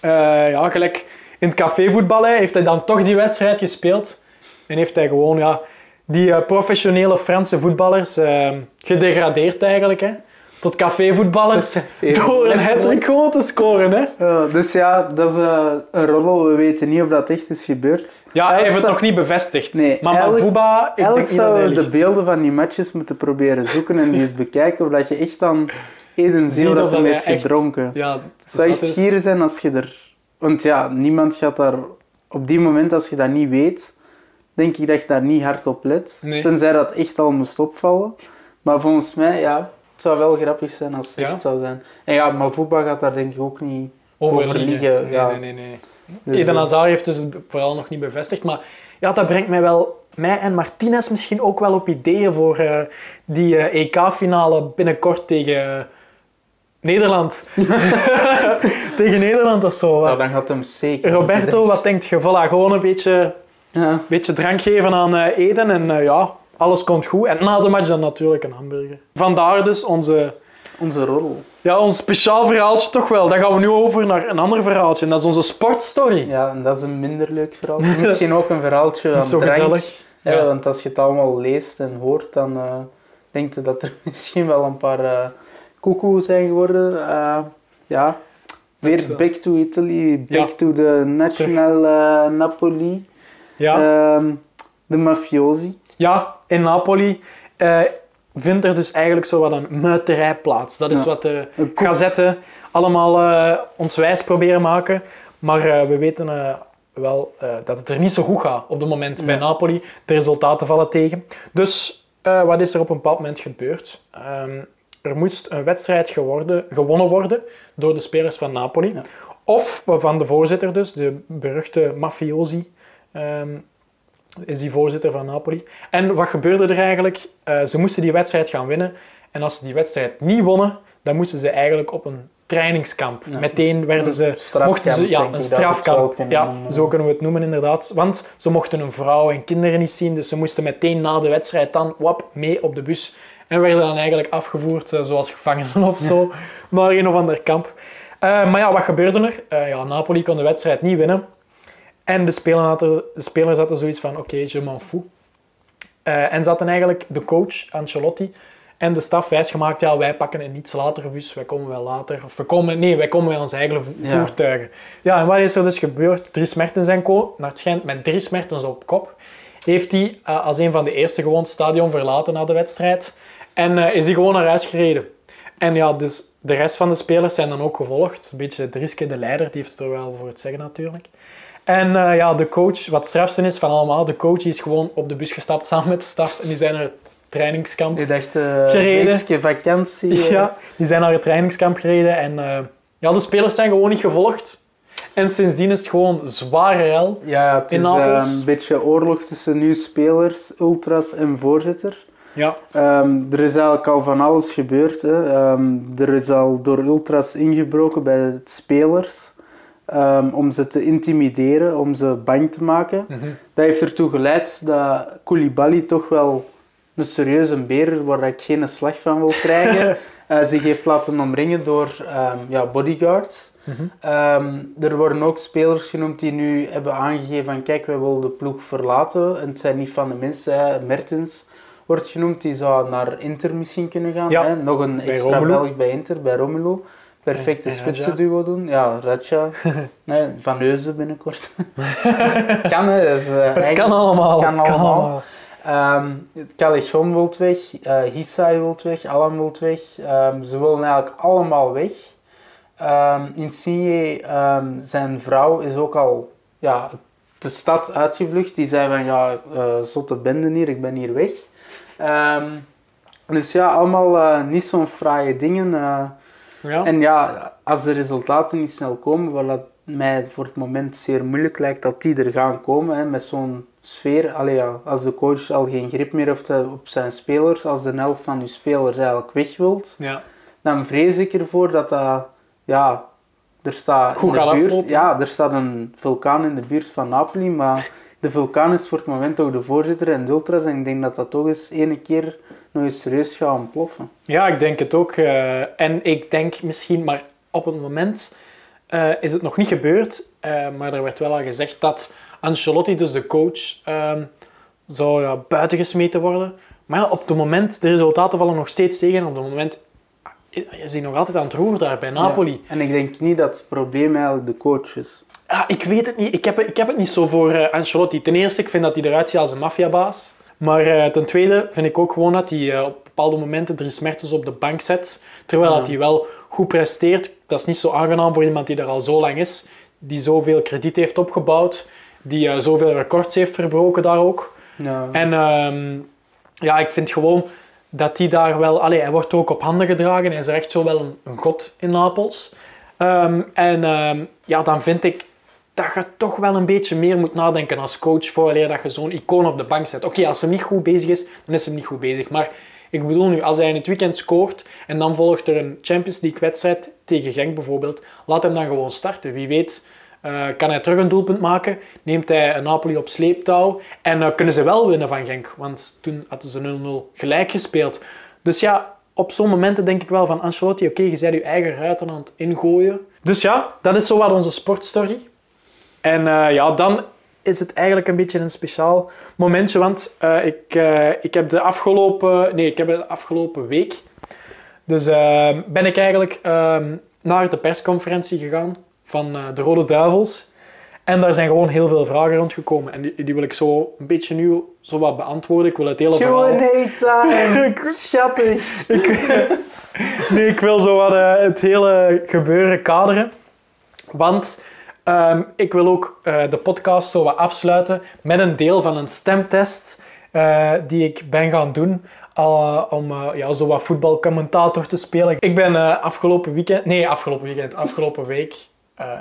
S2: eh, ja gelijk in het cafévoetbal, hè, heeft hij dan toch die wedstrijd gespeeld. En heeft hij gewoon, ja, die eh, professionele Franse voetballers gedegradeerd eigenlijk. Hè, tot cafévoetballers. Door een hat gewoon te scoren. Hè.
S1: Ja, dus ja, dat is eh, een roddel. We weten niet of dat echt is gebeurd.
S2: Ja, hij heeft het nog niet bevestigd.
S1: Nee,
S2: maar Mavuba, ik hij
S1: zouden we de beelden van die matches moeten proberen zoeken en die eens bekijken, of dat je echt dan Eden
S2: Zie
S1: ziet dat hij heeft gedronken.
S2: Ja,
S1: Het
S2: dus
S1: zou
S2: dat
S1: echt schier zijn als je er... Want ja, niemand gaat daar... Op die moment, als je dat niet weet, denk ik dat je daar niet hard op let.
S2: Nee.
S1: Tenzij dat echt al moest opvallen. Maar volgens mij, ja, het zou wel grappig zijn als het
S2: Ja?
S1: echt zou zijn. En ja, maar voetbal gaat daar denk ik ook niet...
S2: over liegen, Nee,
S1: ja.
S2: nee, nee, nee.
S1: Dus,
S2: Eden
S1: eh,
S2: Hazard heeft dus vooral nog niet bevestigd. Maar ja, dat brengt mij wel, mij en Martinez misschien ook wel op ideeën voor eh, die eh, EK-finale binnenkort tegen Nederland. tegen Nederland of zo.
S1: nou, dan gaat hem zeker...
S2: Roberto, wat denkt je? Voilà, gewoon een beetje,
S1: Ja.
S2: beetje drank geven aan Eden en ja, alles komt goed. En na de match dan natuurlijk een hamburger. Vandaar dus onze,
S1: Onze roddel.
S2: ja, ons speciaal verhaaltje toch wel. Dan gaan we nu over naar een ander verhaaltje. En dat is onze sportstory.
S1: Ja, en dat is een minder leuk verhaal. Misschien ook een verhaaltje aan
S2: zo
S1: drank.
S2: gezellig.
S1: Ja,
S2: Ja.
S1: want als je het allemaal leest en hoort, dan eh denk je dat er misschien wel een paar eh koekoe zijn geworden. Eh, ja, weer back to Italy, back
S2: Ja.
S1: to the national Napoli.
S2: Ja.
S1: Ehm, de mafiosi.
S2: Ja, in Napoli eh, vindt er dus eigenlijk zo wat een muiterij plaats. Dat is
S1: Ja.
S2: wat de gazetten allemaal eh, ons wijs proberen maken. Maar eh, we weten wel dat het er niet zo goed gaat op het moment bij. Napoli. De resultaten vallen tegen. Dus wat is er op een bepaald moment gebeurd? Ehm, er moest een wedstrijd geworden, gewonnen worden door de spelers van Napoli.
S1: Ja.
S2: Of van de voorzitter dus, de beruchte mafiosi. ehm, is die voorzitter van Napoli. En wat gebeurde er eigenlijk? Eh, ze moesten die wedstrijd gaan winnen. En als ze die wedstrijd niet wonnen, dan moesten ze eigenlijk op een trainingskamp.
S1: Ja,
S2: Meteen
S1: een
S2: werden ze... mochten ze, ja, een strafkamp. Ja, zo kunnen we het noemen inderdaad. Want ze mochten hun vrouw en kinderen niet zien, dus ze moesten meteen na de wedstrijd dan wap, mee op de bus. En werden dan eigenlijk afgevoerd, eh, zoals gevangenen of zo, naar een of ander kamp. Eh, maar ja, wat gebeurde er? Ja, Napoli kon de wedstrijd niet winnen. En de spelers hadden, de spelers hadden zoiets van, oké, je m'en fous. Eh, en ze hadden eigenlijk de coach, Ancelotti, en de staf wijsgemaakt, ja, wij pakken een iets latere bus, wij komen wel later. Of we komen, nee, wij komen met onze eigen
S1: Ja.
S2: voertuigen. Ja, en wat is er dus gebeurd? Dries Mertens en co, naar het schijnt met Dries Mertens op kop, heeft hij eh, als een van de eerste gewoon het stadion verlaten na de wedstrijd. En eh, is hij gewoon naar huis gereden. En ja, dus de rest van de spelers zijn dan ook gevolgd. Een beetje Drieske, de leider, die heeft het er wel voor het zeggen natuurlijk. En eh, ja, de coach, wat het strafste is van allemaal, de coach is gewoon op de bus gestapt samen met de staf. En die zijn naar het trainingskamp.
S1: Ik dacht, eh
S2: Gereden.
S1: vakantie. eh.
S2: Ja, die zijn naar het trainingskamp gereden. En ja, de spelers zijn gewoon niet gevolgd. En sindsdien is het gewoon zware hel.
S1: Ja, het is een beetje oorlog tussen nu spelers, ultras en voorzitter.
S2: Ja,
S1: Ehm, er is eigenlijk al van alles gebeurd. Hè. Ehm, er is al door ultras ingebroken bij de spelers ehm, om ze te intimideren, om ze bang te maken.
S2: Mhm.
S1: Dat heeft ertoe geleid dat Koulibaly toch wel een serieuze beer, waar ik geen slag van wil krijgen, eh, zich heeft laten omringen door ehm, ja, bodyguards.
S2: Mhm.
S1: Ehm, er worden ook spelers genoemd die nu hebben aangegeven van kijk, wij willen de ploeg verlaten. En het zijn niet van de mensen. Hè. Mertens wordt genoemd, die zou naar Inter misschien kunnen gaan.
S2: Ja,
S1: Hè. Nog een
S2: bij
S1: extra
S2: Romelu.
S1: Belg bij Inter, bij Romelu. Perfecte
S2: En- en
S1: spitsen duo doen. Ja, Raja. nee, van Neuzen binnenkort. kan hè. eh,
S2: het kan allemaal.
S1: kan
S2: het kan
S1: allemaal. Callejon wil weg, eh Hissai wil weg, Alan wil weg. Ehm, ze willen eigenlijk allemaal weg. Ehm Insigne, zijn vrouw, is ook al ja, de stad uitgevlucht. Die zei van ja, eh zotte bende hier, ik ben hier weg. Dus ja, allemaal eh, niet zo'n fraaie dingen.
S2: Ja.
S1: En ja, als de resultaten niet snel komen, wat dat mij voor het moment zeer moeilijk lijkt dat die er gaan komen, hè, met zo'n sfeer. Allee, ja, als de coach al geen grip meer heeft eh, op zijn spelers, als de helft van uw spelers eigenlijk weg wilt,
S2: ja.
S1: dan vrees ik ervoor dat dat, ja, er staat
S2: Goed
S1: in de buurt, ja, er staat een vulkaan in de buurt van Napoli, maar de vulkaan is voor het moment ook de voorzitter en de ultras en ik denk dat dat toch eens ene keer nog eens serieus gaat ontploffen.
S2: Ja, ik denk het ook. eh, en ik denk misschien, maar op het moment eh, is het nog niet gebeurd. eh, maar er werd wel al gezegd dat Ancelotti, dus de coach, ehm, zou ja, buitengesmeten worden. Maar ja, op het moment, de resultaten vallen nog steeds tegen. En op het moment is hij nog altijd aan het roer daar bij Napoli.
S1: Ja. En ik denk niet dat het probleem eigenlijk de coach is.
S2: Ja, ik weet het niet. Ik heb, ik heb het niet zo voor Ancelotti. Ten eerste, ik vind dat hij eruit ziet als een maffiabaas. Maar uh, ten tweede vind ik ook gewoon dat hij uh, op bepaalde momenten drie smertes op de bank zet. Terwijl dat hij wel goed presteert. Dat is niet zo aangenaam voor iemand die er al zo lang is. Die zoveel krediet heeft opgebouwd. Die zoveel records heeft verbroken daar ook.
S1: Ja.
S2: En um, ja, ik vind gewoon dat hij daar wel... Allee, hij wordt ook op handen gedragen. Hij is echt zo wel een, een god in Napels. Um, en um, ja, dan vind ik dat je toch wel een beetje meer moet nadenken als coach vooraleer dat je zo'n icoon op de bank zet. Oké, als hij niet goed bezig is, dan is hij niet goed bezig. Maar ik bedoel nu, als hij in het weekend scoort en dan volgt er een Champions League wedstrijd tegen Genk bijvoorbeeld, laat hem dan gewoon starten. Wie weet uh, kan hij terug een doelpunt maken, neemt hij een Napoli op sleeptouw en uh, kunnen ze wel winnen van Genk. Want toen hadden ze 0-0 gelijk gespeeld. Dus ja, op zo'n momenten denk ik wel van Ancelotti, oké, je bent je eigen ruiten aan het ingooien. Dus ja, dat is zo wat onze sportstory. En uh, ja, dan is het eigenlijk een beetje een speciaal momentje, want uh, ik, uh, ik heb de afgelopen, nee, ik heb de afgelopen week, dus ben ik eigenlijk naar de persconferentie gegaan van de Rode Duivels. En daar zijn gewoon heel veel vragen rondgekomen. En die, die wil ik zo een beetje nu zo wat beantwoorden. Ik wil het hele verhaal...
S1: time! Schattig!
S2: ik, nee, ik wil zo wat het hele gebeuren kaderen. Want um, ik wil ook uh, de podcast zo wat afsluiten met een deel van een stemtest uh, die ik ben gaan doen. Uh, om ja, zo wat voetbalcommentator te spelen. Ik ben afgelopen weekend, nee, afgelopen weekend, afgelopen week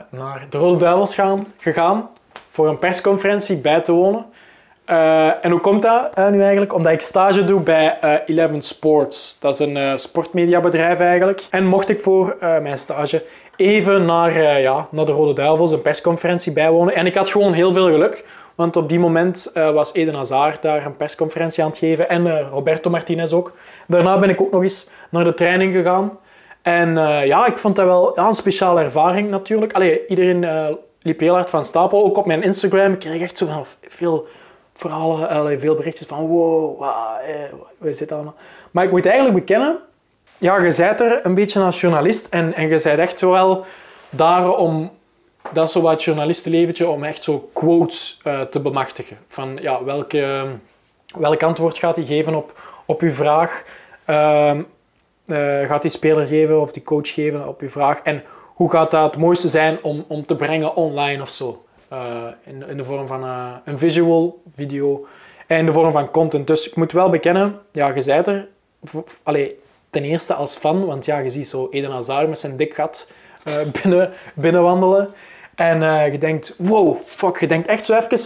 S2: naar de Rode Duivels gaan, gegaan voor een persconferentie bij te wonen. en hoe komt dat nu eigenlijk? Omdat ik stage doe bij Eleven Sports. Dat is een sportmediabedrijf eigenlijk. En mocht ik voor mijn stage even naar, uh, ja, naar de Rode Duivels, een persconferentie bijwonen. En ik had gewoon heel veel geluk, want op die moment uh, was Eden Hazard daar een persconferentie aan het geven en uh, Roberto Martinez ook. Daarna ben ik ook nog eens naar de training gegaan. En ja, ik vond dat wel een speciale ervaring natuurlijk. Allee, iedereen liep heel hard van stapel. Ook op mijn Instagram ik kreeg echt zo veel verhalen, allee, veel berichtjes van wow, wow hoe is dit allemaal? Maar ik moet eigenlijk bekennen, ja, je bent er een beetje als journalist en, en je bent echt zo wel daar om, dat is zo wat journalistenleventje, om echt zo quotes uh, te bemachtigen. Van ja, welke, welk antwoord gaat hij geven op, op uw vraag? Uh, uh, gaat die speler geven of die coach geven op uw vraag? En hoe gaat dat het mooiste zijn om, om te brengen online of zo? Uh, in, in de vorm van een visual video en in de vorm van content. Dus ik moet wel bekennen, ja, je bent er. Allee, ten eerste als fan, want ja, je ziet zo Eden Hazard met zijn dik gat uh, binnen, binnenwandelen. En uh, je denkt, wow, fuck, je denkt echt zo even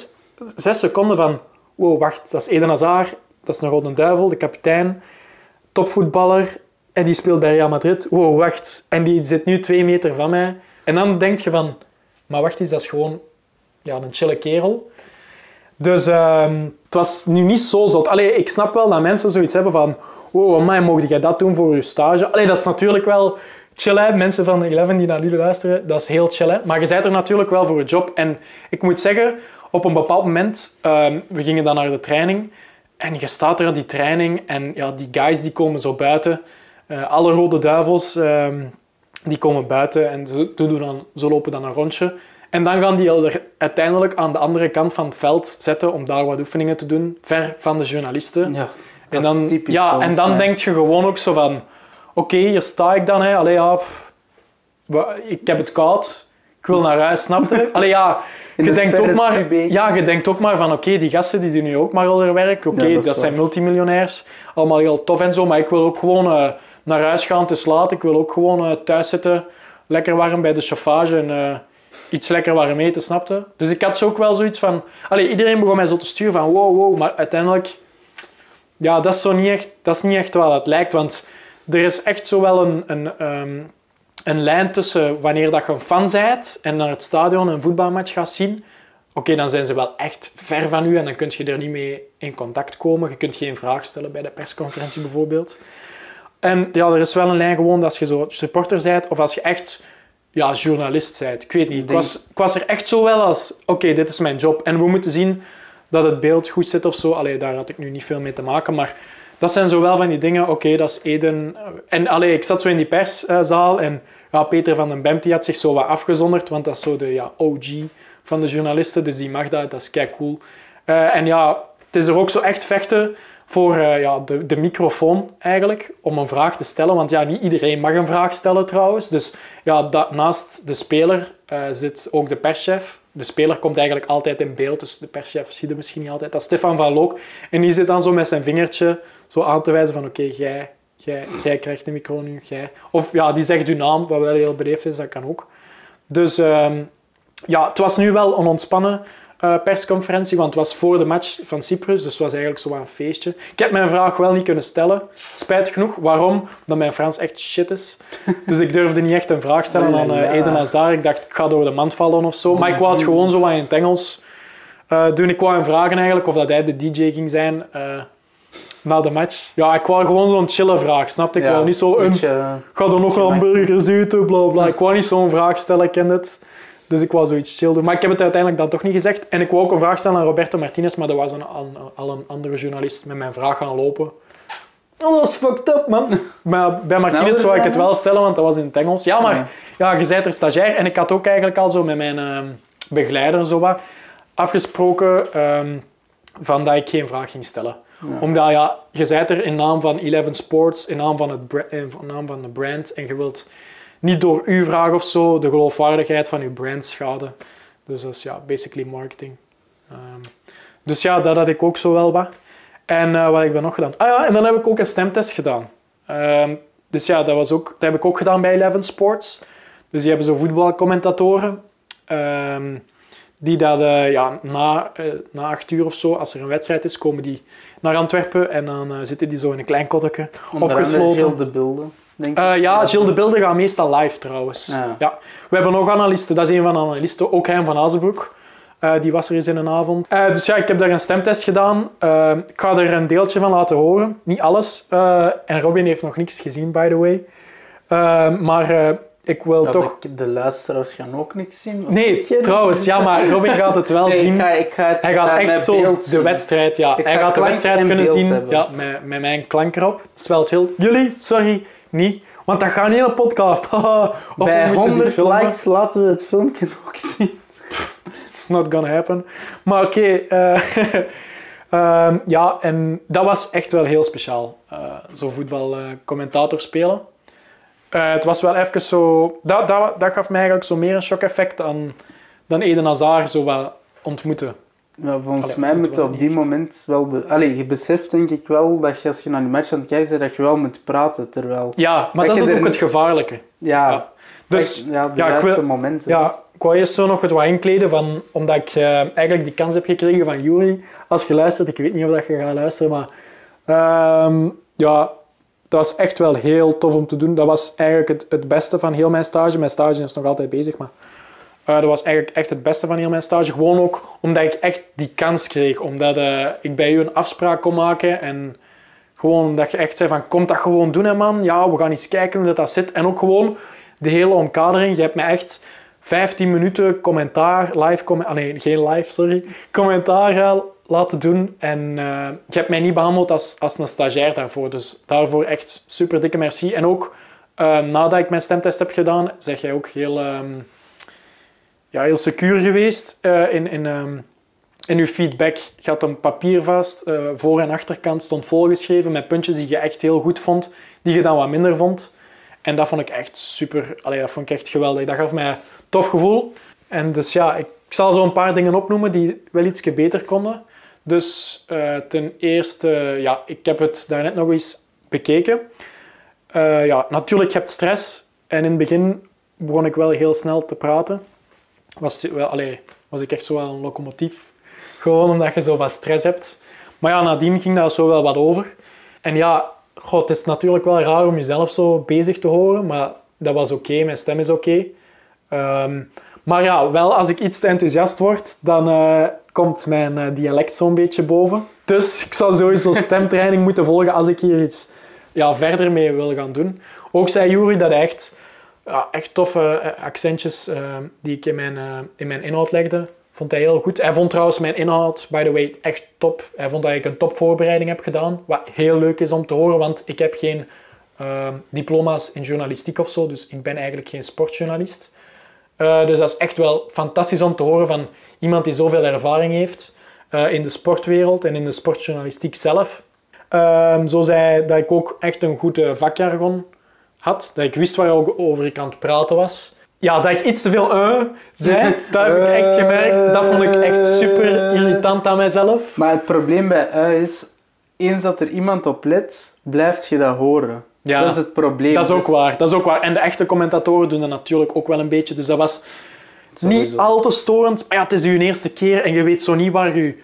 S2: zes seconden van, wow, wacht, dat is Eden Hazard, dat is een Rode Duivel, de kapitein, topvoetballer, en die speelt bij Real Madrid. Wow, wacht, en die zit nu twee meter van mij. En dan denk je van, maar wacht eens, dat is gewoon ja, een chille kerel. Dus uh, het was nu niet zo zot. Allee, ik snap wel dat mensen zoiets hebben van wow, man, mocht jij dat doen voor je stage? Allee, dat is natuurlijk wel chill, hè? mensen van Eleven die naar jullie luisteren, dat is heel chill. Hè? Maar je bent er natuurlijk wel voor een job. En ik moet zeggen, op een bepaald moment, um, we gingen dan naar de training en je staat er aan die training en ja, die guys die komen zo buiten, uh, alle rode duivels, um, die komen buiten en ze, doen dan, ze lopen dan een rondje. En dan gaan die er uiteindelijk aan de andere kant van het veld zetten om daar wat oefeningen te doen, ver van de journalisten.
S1: Ja.
S2: En dan, ja, en dan denk je gewoon ook zo van... Oké, okay, hier sta ik dan. Hè. Allee, ja, pff, ik heb het koud. Ik wil naar huis, snap je? Allee, ja, je denkt, ook maar, ja, je denkt ook maar van... Oké, okay, die gasten die doen nu ook maar al hun werk. Oké, okay, ja, dat, dat zijn multimiljonairs. Allemaal heel tof en zo. Maar ik wil ook gewoon uh, naar huis gaan. te slaat. Ik wil ook gewoon uh, thuis zitten. Lekker warm bij de chauffage. En, uh, iets lekker warm eten, snapte? Dus ik had zo ook wel zoiets van... Allee, iedereen begon mij zo te sturen van wow, wow. Maar uiteindelijk ja, dat is, zo niet echt, dat is niet echt wat het lijkt. Want er is echt zo wel een, een, um, een lijn tussen wanneer dat je een fan bent en naar het stadion een voetbalmatch gaat zien. Oké, okay, dan zijn ze wel echt ver van u en dan kun je er niet mee in contact komen. Je kunt geen vraag stellen bij de persconferentie bijvoorbeeld. En ja, er is wel een lijn gewoon als je zo supporter bent of als je echt ja, journalist bent. Ik weet niet. Ik was, ik was er echt zo wel als, oké, okay, dit is mijn job. En we moeten zien dat het beeld goed zit of zo. Allee, daar had ik nu niet veel mee te maken, maar dat zijn zo wel van die dingen. Oké, dat is Eden. En allee, ik zat zo in die perszaal en ja, Peter van den Bemt had zich zo wat afgezonderd, want dat is zo de ja, OG van de journalisten, dus die mag dat, dat is kei cool. Eh, en ja, het is er ook zo echt vechten voor eh, ja, de, de microfoon eigenlijk, om een vraag te stellen. Want ja, niet iedereen mag een vraag stellen trouwens. Dus ja, naast de speler zit ook de perschef. De speler komt eigenlijk altijd in beeld, dus de perschef zie je misschien niet altijd. Dat is Stefan van Look. En die zit dan zo met zijn vingertje zo aan te wijzen van oké, jij, jij, jij krijgt de micro nu, jij. Of ja, die zegt uw naam, wat wel heel beleefd is, dat kan ook. Dus ehm, ja, het was nu wel een ontspannen uh, persconferentie, want het was voor de match van Cyprus, dus het was eigenlijk zo een feestje. Ik heb mijn vraag wel niet kunnen stellen, spijtig genoeg. Waarom? Omdat mijn Frans echt shit is. Dus ik durfde niet echt een vraag stellen aan uh, Eden Hazard. Ik dacht, ik ga door de mand vallen of zo. Maar ik wou het gewoon zo wat in het Engels uh, doen. Ik wou hem vragen eigenlijk of dat hij de DJ ging zijn na de match. Ja, ik wou gewoon zo'n chille vraag, snap ik? Ja, wou niet zo een, ga er nog wel een burgers eten, bla bla. Ik wou niet zo'n vraag stellen, ik ken het. Dus ik wou zoiets chill doen. Maar ik heb het uiteindelijk dan toch niet gezegd. En ik wou ook een vraag stellen aan Roberto Martinez, maar dat was een, al, een andere journalist met mijn vraag gaan lopen. Oh, dat is fucked up, man. Maar bij Martinez zou ik het wel stellen, want dat was in het Engels. Ja, maar ja, je bent er stagiair. En ik had ook eigenlijk al zo met mijn uh, begeleider zo wat afgesproken um, van dat ik geen vraag ging stellen. Omdat ja, je bent er in naam van Eleven Sports, in naam van, het in naam van de brand. En je wilt niet door uw vraag of zo de geloofwaardigheid van uw brand schaden. Dus dat is ja, basically marketing. Um, dus ja, dat had ik ook zo wel wat. En uh, wat heb ik dan nog gedaan? Ah ja, en dan heb ik ook een stemtest gedaan. Um, dus ja, dat, was ook, dat heb ik ook gedaan bij Eleven Sports. Dus die hebben zo voetbalcommentatoren. Um, die dat uh, ja, na, uh, na acht uur of zo, als er een wedstrijd is, komen die naar Antwerpen en dan zitten die zo in een klein kotteke opgesloten.
S1: de beelden.
S2: Uh, ja, Gilles de Beelden gaat meestal live trouwens. Ja. We hebben nog analisten, dat is een van de analisten, ook Hein van Azenbroek. Uh, die was er eens in een avond. Uh, dus ja, ik heb daar een stemtest gedaan. ik ga er een deeltje van laten horen. Niet alles. en Robin heeft nog niks gezien, by the way. maar ik wil toch...
S1: De, luisteraars gaan ook niks zien?
S2: Nee, trouwens, ja, maar Robin gaat het wel zien.
S1: Ik ga, ik ga het,
S2: hij gaat echt zo de wedstrijd, ja. hij gaat de wedstrijd kunnen zien ja, met, met mijn klank erop. Dat is wel chill. Jullie, sorry, niet. Want dat gaat een podcast.
S1: Bij 100 likes laten we het filmpje nog zien.
S2: It's not gonna happen. Maar oké. Okay, uh, uh, ja, en dat was echt wel heel speciaal. Uh, zo voetbalcommentator spelen. Eh, het was wel even zo... Dat, dat, dat gaf mij eigenlijk zo meer een shock-effect dan, dan Eden Hazard zo wel ontmoeten.
S1: Ja, volgens mij moet je op die moment wel... Be Allee, je beseft denk ik wel dat je als je naar die match aan het kijken bent, dat je wel moet praten terwijl...
S2: Ja, maar dat, is ook het gevaarlijke.
S1: Ja. ja. Dus, ja, de ja, juiste momenten.
S2: Ja, ik wou eerst zo nog het wat inkleden, van, omdat ik uh, eigenlijk die kans heb gekregen van Jury. Als je luistert, ik weet niet of dat je gaat luisteren, maar... Uh, ja, dat was echt wel heel tof om te doen. Dat was eigenlijk het, het beste van heel mijn stage. Mijn stage is nog altijd bezig, maar... Uh, dat was eigenlijk echt het beste van heel mijn stage. Gewoon ook omdat ik echt die kans kreeg. Omdat uh, ik bij u een afspraak kon maken. En gewoon omdat je echt zei van, kom dat gewoon doen hè man. Ja, we gaan eens kijken hoe dat, dat zit. En ook gewoon de hele omkadering. Je hebt me echt 15 minuten commentaar, live commentaar... Ah, nee, geen live, sorry. Commentaar laten doen. En je hebt mij niet behandeld als, als een stagiair daarvoor. Dus daarvoor echt super dikke merci. En ook nadat ik mijn stemtest heb gedaan, zeg jij ook heel... Um, ja, heel secuur geweest. Uh, in, in, um, in uw feedback gaat een papier vast. Uh, voor- en achterkant stond volgeschreven met puntjes die je echt heel goed vond, die je dan wat minder vond. En dat vond ik echt super, allee, dat vond ik echt geweldig. Dat gaf mij een tof gevoel. En dus ja, ik, zal zo een paar dingen opnoemen die wel iets beter konden. Dus uh, ten eerste, ja, ik heb het daarnet nog eens bekeken. Ja, natuurlijk, je stress. En in het begin begon ik wel heel snel te praten was, wel, allee, was ik echt zo wel een locomotief. Gewoon omdat je zo wat stress hebt. Maar ja, nadien ging dat zo wel wat over. En ja, god, het is natuurlijk wel raar om jezelf zo bezig te horen, maar dat was oké, mijn stem is oké. Ehm, maar ja, wel als ik iets te enthousiast word, dan uh, komt mijn uh, dialect zo'n beetje boven. Dus ik zou sowieso stemtraining moeten volgen als ik hier iets ja, verder mee wil gaan doen. Ook zei Juri dat hij echt ja, echt toffe eh, accentjes uh, die ik in mijn, uh, in mijn inhoud legde, Vond hij heel goed. Hij vond trouwens mijn inhoud, by the way, echt top. Hij vond dat ik een topvoorbereiding heb gedaan. Wat heel leuk is om te horen, want ik heb geen ehm, diploma's in journalistiek of zo. Dus ik ben eigenlijk geen sportjournalist. Eh, dus dat is echt wel fantastisch om te horen van iemand die zoveel ervaring heeft eh, in de sportwereld en in de sportjournalistiek zelf. Ehm, zo zei dat ik ook echt een goede vakjargon had. Dat ik wist waarover ik aan het praten was. Ja, dat ik iets te veel uh zei, dat heb ik echt gemerkt. Dat vond ik echt super irritant aan mijzelf.
S1: Maar het probleem bij ui is, eens dat er iemand op let, blijft je dat horen.
S2: Ja,
S1: dat is het probleem.
S2: Dat is ook
S1: Dus-
S2: waar, dat is ook waar. En de echte commentatoren doen dat natuurlijk ook wel een beetje. Dus dat was niet al te storend. Maar ja, het is uw eerste keer en je weet zo niet waar je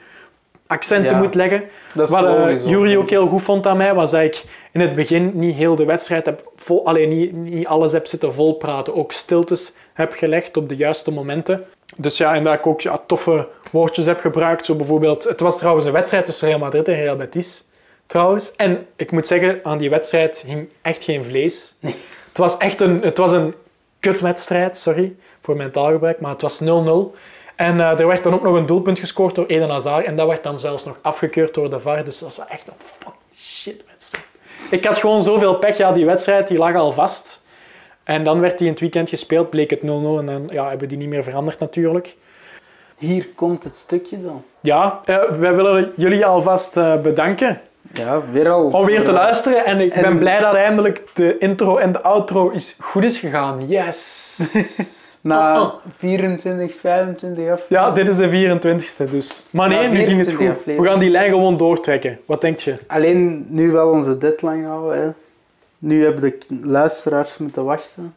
S2: accenten
S1: Ja.
S2: moet leggen.
S1: Dat is
S2: Wat
S1: ook,
S2: Jury ook heel goed vond aan mij, was dat ik in het begin niet heel de wedstrijd heb vol, alleen niet, niet alles heb zitten volpraten. Ook stiltes heb gelegd op de juiste momenten. Dus ja, en dat ik ook ja, toffe woordjes heb gebruikt. Zo bijvoorbeeld, het was trouwens een wedstrijd tussen Real Madrid en Real Betis. Trouwens. En ik moet zeggen, aan die wedstrijd hing echt geen vlees. Het was echt een, het was een kutwedstrijd, sorry voor mijn taalgebruik, maar het was 0-0. En eh, er werd dan ook nog een doelpunt gescoord door Eden Hazard. En dat werd dan zelfs nog afgekeurd door de VAR. Dus dat was wel echt een fucking shit wedstrijd. Ik had gewoon zoveel pech. Ja, die wedstrijd die lag al vast. En dan werd die in het weekend gespeeld, bleek het 0-0. En dan ja, hebben die niet meer veranderd natuurlijk.
S1: Hier komt het stukje dan.
S2: Ja, eh, wij willen jullie alvast eh, bedanken
S1: Ja, weer al.
S2: om weer te luisteren. En ik ben
S1: En-
S2: blij dat eindelijk de intro en de outro is goed is gegaan. Yes!
S1: Na
S2: Oh, oh.
S1: 24, 25 af.
S2: Ja, dit is de 24e dus. Maar nee, nu ging het
S1: 24
S2: goed. We gaan die lijn gewoon doortrekken. Wat denk je?
S1: Alleen nu wel onze deadline houden. Hè. Nu hebben de luisteraars moeten wachten.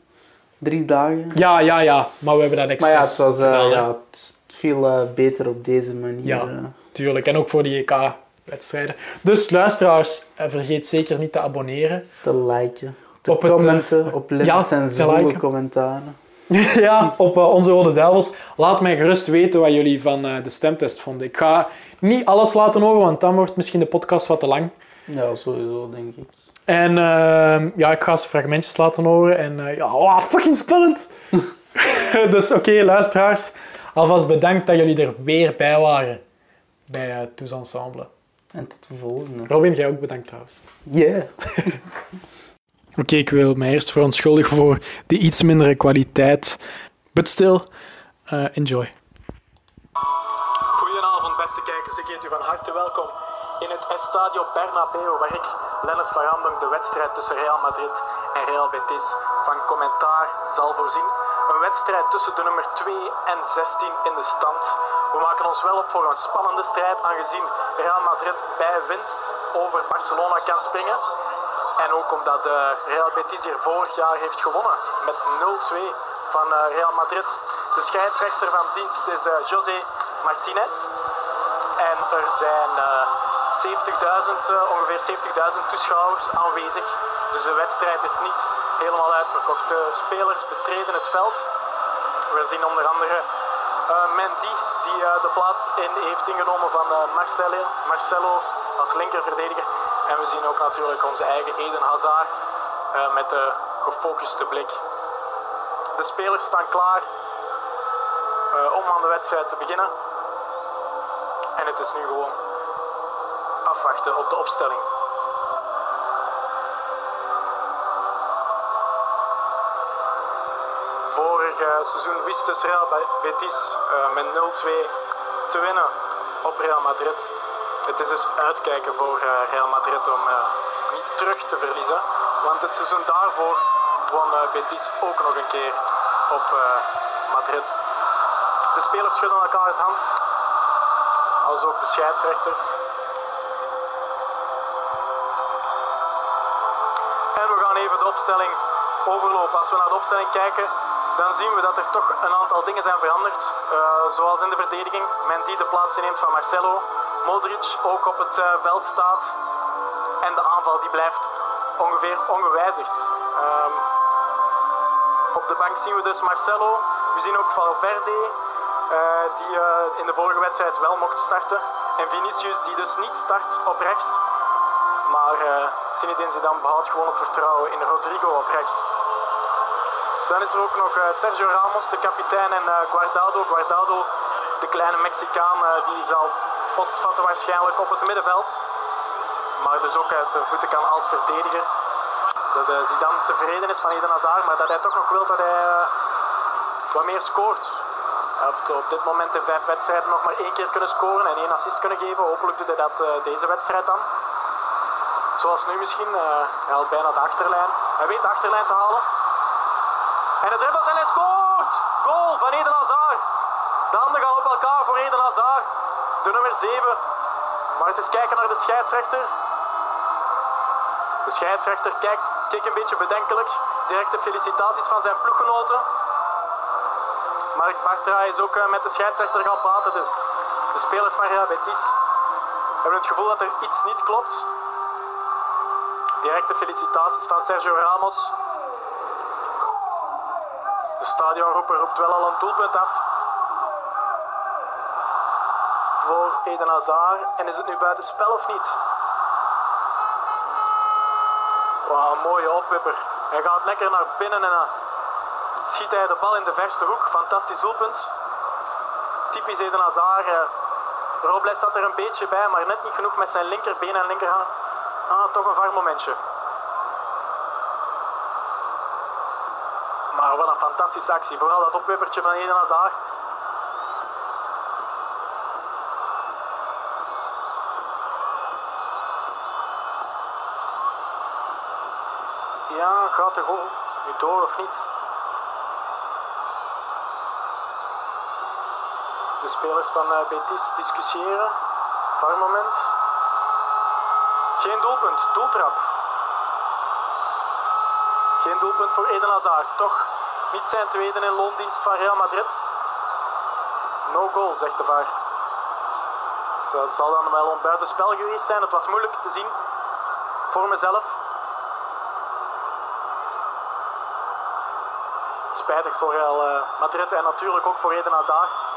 S1: Drie dagen.
S2: Ja, ja, ja. Maar we hebben dat
S1: Maar ja,
S2: expres
S1: het, was, eh,
S2: gedaan, hè.
S1: ja, het viel eh, beter op deze manier.
S2: Ja.
S1: eh.
S2: Tuurlijk. En ook voor die EK-wedstrijden. Dus luisteraars, vergeet zeker niet te abonneren.
S1: te liken. Te
S2: Op het,
S1: commenten op
S2: ja,
S1: en zwoele commentaren.
S2: ja, op eh, onze Rode Duivels. Laat mij gerust weten wat jullie van eh, de stemtest vonden. Ik ga niet alles laten horen, want dan wordt misschien de podcast wat te lang.
S1: Ja, sowieso denk ik.
S2: En ehm, ja, ik ga ze fragmentjes laten horen. En eh, ja, oh, fucking spannend! dus oké, luisteraars. Alvast bedankt dat jullie er weer bij waren. Bij uh, Tous Ensemble.
S1: En tot de volgende.
S2: Robin, jij ook bedankt trouwens.
S1: Yeah.
S2: Oké, ik wil mij eerst verontschuldigen voor de iets mindere kwaliteit. But still, eh, enjoy. Goedenavond, beste kijkers. Ik heet u van harte welkom in het Estadio Bernabeu, waar ik, Lennart van de wedstrijd tussen Real Madrid en Real Betis van commentaar zal voorzien. Een wedstrijd tussen de nummer 2 en 16 in de stand. We maken ons wel op voor een spannende strijd, aangezien Real Madrid bij winst over Barcelona kan springen. En ook omdat eh, Real Betis hier vorig jaar heeft gewonnen met 0-2 van eh, Real Madrid. De scheidsrechter van dienst is eh, José Martinez. En er zijn eh, 70.000, eh, ongeveer 70.000 toeschouwers aanwezig. Dus de wedstrijd is niet helemaal uitverkocht. De spelers betreden het veld. We zien onder andere eh, Mendy, die de plaats in heeft ingenomen van Marcelo, Marcelo als linkerverdediger. En we zien ook natuurlijk onze eigen Eden Hazard eh, met de gefocuste blik. De spelers staan klaar eh, om aan de wedstrijd te beginnen. En het is nu gewoon afwachten op de opstelling. Vorig eh, seizoen wist dus Real Betis met 0-2 te winnen op Real Madrid. Het is dus uitkijken voor eh, Real Madrid om eh, niet terug te verliezen. Want het seizoen daarvoor won eh, Betis ook nog een keer op Madrid. De spelers schudden elkaar het hand. Als ook de scheidsrechters. En we gaan even de opstelling overlopen. Als we naar de opstelling kijken, dan zien we dat er toch een aantal dingen zijn veranderd. Zoals in de verdediging, Mendy de plaats inneemt van Marcelo. Modric ook op het eh, veld staat. En de aanval die blijft ongeveer ongewijzigd. Ehm, op de bank zien we dus Marcelo. We zien ook Valverde, eh, die eh, in de vorige wedstrijd wel mocht starten. En Vinicius, die dus niet start op rechts. Maar eh Zinedine Zidane behoudt gewoon het vertrouwen in Rodrigo op rechts. Dan is er ook nog Sergio Ramos, de kapitein, en Guardado. Guardado de kleine Mexicaan uh, die zal postvatten waarschijnlijk op het middenveld. Maar dus ook uit de voeten kan als verdediger. Dat uh, Zidane tevreden is van Eden Hazard, maar dat hij toch nog wil dat hij uh, wat meer scoort. Hij heeft op dit moment in vijf wedstrijden nog maar één keer kunnen scoren en één assist kunnen geven. Hopelijk doet hij dat uh, deze wedstrijd dan. Zoals nu misschien. hij bijna de achterlijn. Hij weet de achterlijn te halen. En het dribbelt en hij scoort! Goal van Eden Hazard. De handen gaan op elkaar voor Eden Hazard. De nummer 7. Maar het is kijken naar de scheidsrechter. De scheidsrechter kijkt, kijkt een beetje bedenkelijk. Directe felicitaties van zijn ploeggenoten. Mark Bartra is ook met de scheidsrechter gaan praten. Dus de spelers van Real Betis hebben het gevoel dat er iets niet klopt. Directe felicitaties van Sergio Ramos. De stadionroeper roept wel al een doelpunt af. Voor Eden Hazard. En is het nu buiten spel of niet? Wauw, mooie opwipper. Hij gaat lekker naar binnen en dan schiet hij de bal in de verste hoek. Fantastisch doelpunt. Typisch Eden Hazard. Robles zat er een beetje bij, maar net niet genoeg met zijn linkerbeen en linkerhand. Ah, toch een var momentje. Maar wat een fantastische actie. Vooral dat opwippertje van Eden Hazard. Gaat de goal nu door of niet? De spelers van uh, Betis discussiëren. moment. Geen doelpunt, doeltrap. Geen doelpunt voor Eden Hazard. Toch niet zijn tweede in loondienst van Real Madrid. No goal, zegt de VAR. Dus dat zal dan wel een buitenspel geweest zijn. Het was moeilijk te zien voor mezelf. Spijtig voor Real Madrid en natuurlijk ook voor Eden Hazard.